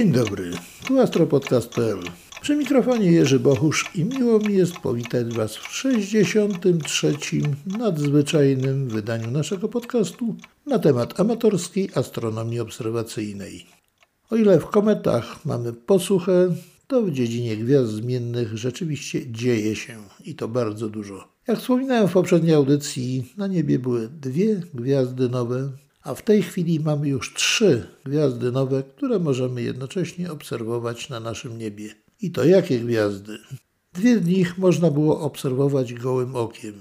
Dzień dobry, tu astropodcast.pl. Przy mikrofonie Jerzy Bochusz i miło mi jest powitać Was w 63. nadzwyczajnym wydaniu naszego podcastu na temat amatorskiej astronomii obserwacyjnej. O ile w kometach mamy posłuchę, to w dziedzinie gwiazd zmiennych rzeczywiście dzieje się i to bardzo dużo. Jak wspominałem w poprzedniej audycji, na niebie były dwie gwiazdy nowe, a w tej chwili mamy już trzy gwiazdy nowe, które możemy jednocześnie obserwować na naszym niebie. I to jakie gwiazdy? Dwie z nich można było obserwować gołym okiem,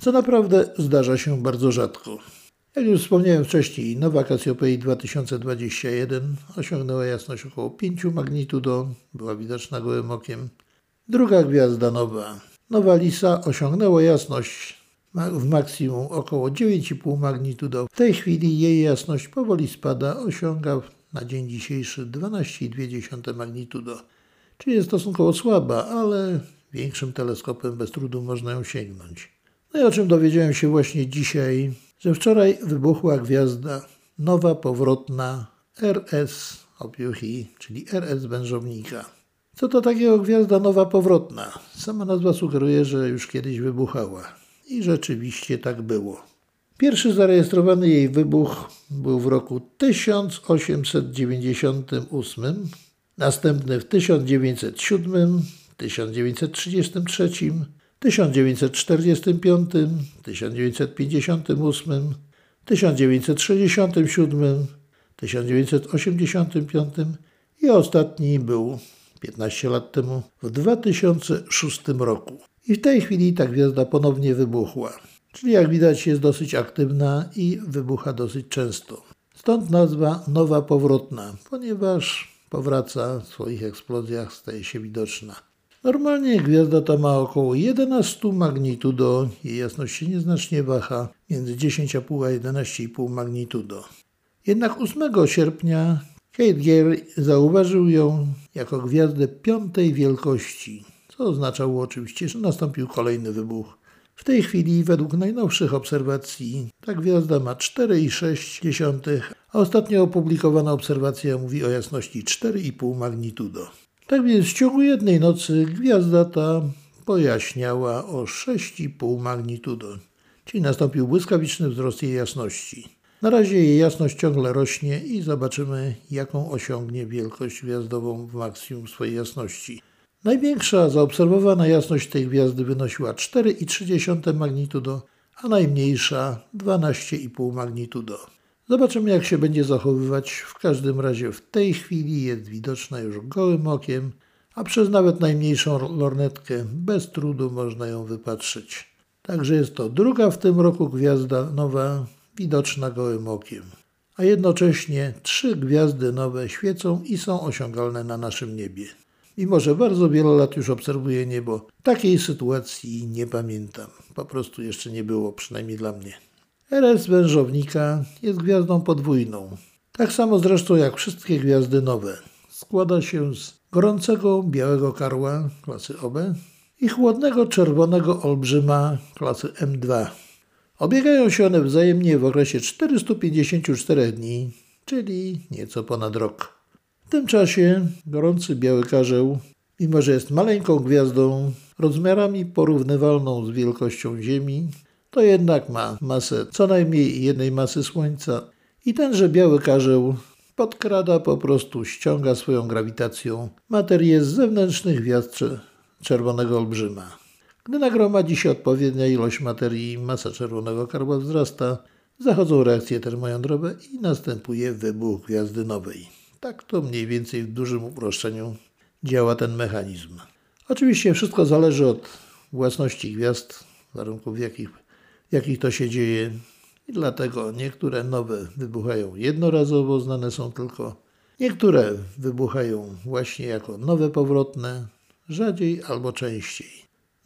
co naprawdę zdarza się bardzo rzadko. Jak już wspomniałem wcześniej, nowa Cassiopeia 2021 osiągnęła jasność około 5 magnitudo, była widoczna gołym okiem. Druga gwiazda nowa, Nowa Lisa, osiągnęła jasność w maksimum około 9,5 magnitudo. W tej chwili jej jasność powoli spada, osiąga na dzień dzisiejszy 12,2 magnitudo, czyli jest stosunkowo słaba, ale większym teleskopem bez trudu można ją sięgnąć. No i o czym dowiedziałem się właśnie dzisiaj, że wczoraj wybuchła gwiazda nowa, powrotna RS Opiochi, czyli RS wężownika. Co to takiego gwiazda nowa, powrotna? Sama nazwa sugeruje, że już kiedyś wybuchała. I rzeczywiście tak było. Pierwszy zarejestrowany jej wybuch był w roku 1898, następny w 1907, 1933, 1945, 1958, 1967, 1985 i ostatni był 15 lat temu w 2006 roku. I w tej chwili ta gwiazda ponownie wybuchła. Czyli jak widać jest dosyć aktywna i wybucha dosyć często. Stąd nazwa nowa powrotna, ponieważ powraca w swoich eksplozjach, staje się widoczna. Normalnie gwiazda ta ma około 11 magnitudo, jej jasność się nieznacznie waha, między 10,5 a 11,5 magnitudo. Jednak 8 sierpnia Gale zauważył ją jako gwiazdę piątej wielkości, co oznaczało oczywiście, że nastąpił kolejny wybuch. W tej chwili, według najnowszych obserwacji, ta gwiazda ma 4,6, a ostatnio opublikowana obserwacja mówi o jasności 4,5 magnitudo. Tak więc w ciągu jednej nocy gwiazda ta pojaśniała o 6,5 magnitudo, czyli nastąpił błyskawiczny wzrost jej jasności. Na razie jej jasność ciągle rośnie i zobaczymy, jaką osiągnie wielkość gwiazdową w maksimum swojej jasności. Największa zaobserwowana jasność tej gwiazdy wynosiła 4,3 magnitudo, a najmniejsza 12,5 magnitudo. Zobaczymy, jak się będzie zachowywać. W każdym razie w tej chwili jest widoczna już gołym okiem, a przez nawet najmniejszą lornetkę bez trudu można ją wypatrzyć. Także jest to druga w tym roku gwiazda nowa, widoczna gołym okiem. A jednocześnie trzy gwiazdy nowe świecą i są osiągalne na naszym niebie. Mimo, że bardzo wiele lat już obserwuję niebo, takiej sytuacji nie pamiętam. Po prostu jeszcze nie było, przynajmniej dla mnie. RS wężownika jest gwiazdą podwójną. Tak samo zresztą jak wszystkie gwiazdy nowe. Składa się z gorącego białego karła klasy OB i chłodnego czerwonego olbrzyma klasy M2. Obiegają się one wzajemnie w okresie 454 dni, czyli nieco ponad rok. W tym czasie gorący biały karzeł, mimo że jest maleńką gwiazdą, rozmiarami porównywalną z wielkością Ziemi, to jednak ma masę co najmniej jednej masy Słońca i tenże biały karzeł podkrada po prostu, ściąga swoją grawitacją materię z zewnętrznych gwiazd czerwonego olbrzyma. Gdy nagromadzi się odpowiednia ilość materii masa czerwonego karła wzrasta, zachodzą reakcje termojądrowe i następuje wybuch gwiazdy nowej. Tak to mniej więcej w dużym uproszczeniu działa ten mechanizm. Oczywiście wszystko zależy od własności gwiazd, warunków w jakich, w jakich to się dzieje i dlatego niektóre nowe wybuchają jednorazowo, znane są tylko. Niektóre wybuchają właśnie jako nowe powrotne, rzadziej albo częściej.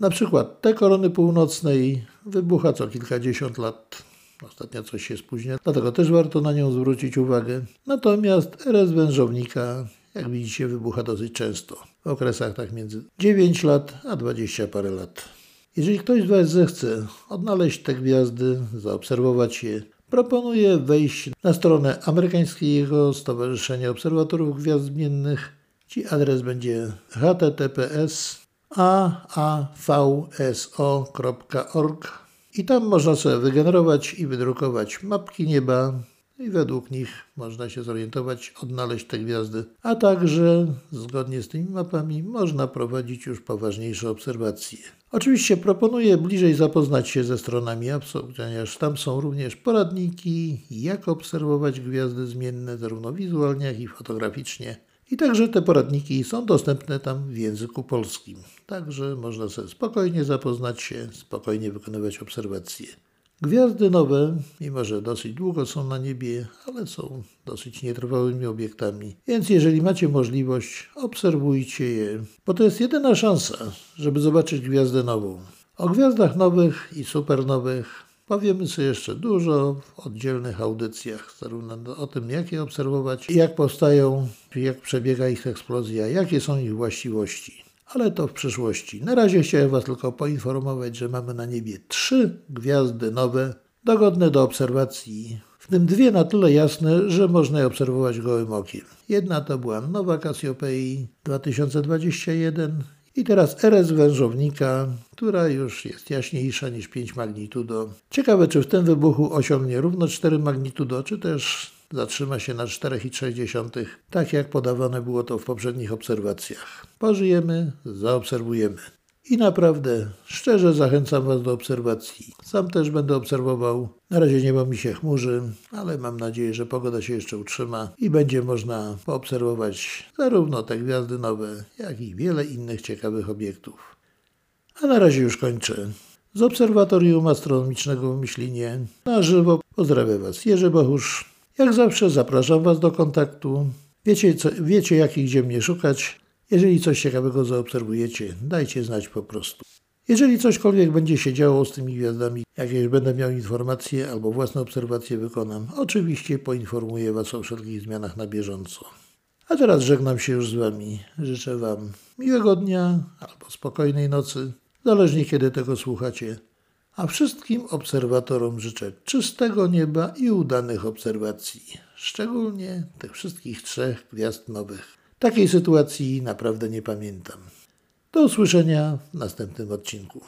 Na przykład te korony północnej wybucha co kilkadziesiąt lat. Ostatnio coś się spóźnia, dlatego też warto na nią zwrócić uwagę. Natomiast RS wężownika, jak widzicie, wybucha dosyć często. W okresach tak między 9 lat a 20 parę lat. Jeżeli ktoś z Was zechce odnaleźć te gwiazdy, zaobserwować je, proponuję wejść na stronę amerykańskiego Stowarzyszenia Obserwatorów Gwiazd Zmiennych. Ci adres będzie https aavso.org i tam można sobie wygenerować i wydrukować mapki nieba i według nich można się zorientować, odnaleźć te gwiazdy, a także zgodnie z tymi mapami można prowadzić już poważniejsze obserwacje. Oczywiście proponuję bliżej zapoznać się ze stronami APSO, ponieważ tam są również poradniki, jak obserwować gwiazdy zmienne zarówno wizualnie, jak i fotograficznie. I także te poradniki są dostępne tam w języku polskim. Także można sobie spokojnie zapoznać się, spokojnie wykonywać obserwacje. Gwiazdy nowe, mimo że dosyć długo są na niebie, ale są dosyć nietrwałymi obiektami. Więc jeżeli macie możliwość, obserwujcie je, bo to jest jedyna szansa, żeby zobaczyć gwiazdę nową. O gwiazdach nowych i supernowych powiemy sobie jeszcze dużo w oddzielnych audycjach, zarówno o tym, jak je obserwować, jak powstają, jak przebiega ich eksplozja, jakie są ich właściwości ale to w przyszłości. Na razie chciałem Was tylko poinformować, że mamy na niebie trzy gwiazdy nowe, dogodne do obserwacji, w tym dwie na tyle jasne, że można je obserwować gołym okiem. Jedna to była nowa Cassiopeii 2021 i teraz RS wężownika, która już jest jaśniejsza niż 5 magnitudo. Ciekawe, czy w tym wybuchu osiągnie równo 4 magnitudo, czy też zatrzyma się na 4,3, tak jak podawane było to w poprzednich obserwacjach. Pożyjemy, zaobserwujemy. I naprawdę, szczerze zachęcam Was do obserwacji. Sam też będę obserwował. Na razie niebo mi się chmurzy, ale mam nadzieję, że pogoda się jeszcze utrzyma i będzie można poobserwować zarówno te gwiazdy nowe, jak i wiele innych ciekawych obiektów. A na razie już kończę. Z Obserwatorium Astronomicznego w Myślinie na żywo pozdrawiam Was Jerzy Bohusz. Jak zawsze zapraszam Was do kontaktu. Wiecie, co, wiecie jak i gdzie mnie szukać. Jeżeli coś ciekawego zaobserwujecie, dajcie znać po prostu. Jeżeli cośkolwiek będzie się działo z tymi gwiazdami, jakieś będę miał informacje albo własne obserwacje wykonam, oczywiście poinformuję Was o wszelkich zmianach na bieżąco. A teraz żegnam się już z Wami. Życzę Wam miłego dnia albo spokojnej nocy, zależnie kiedy tego słuchacie. A wszystkim obserwatorom życzę czystego nieba i udanych obserwacji, szczególnie tych wszystkich trzech gwiazd nowych. Takiej sytuacji naprawdę nie pamiętam. Do usłyszenia w następnym odcinku.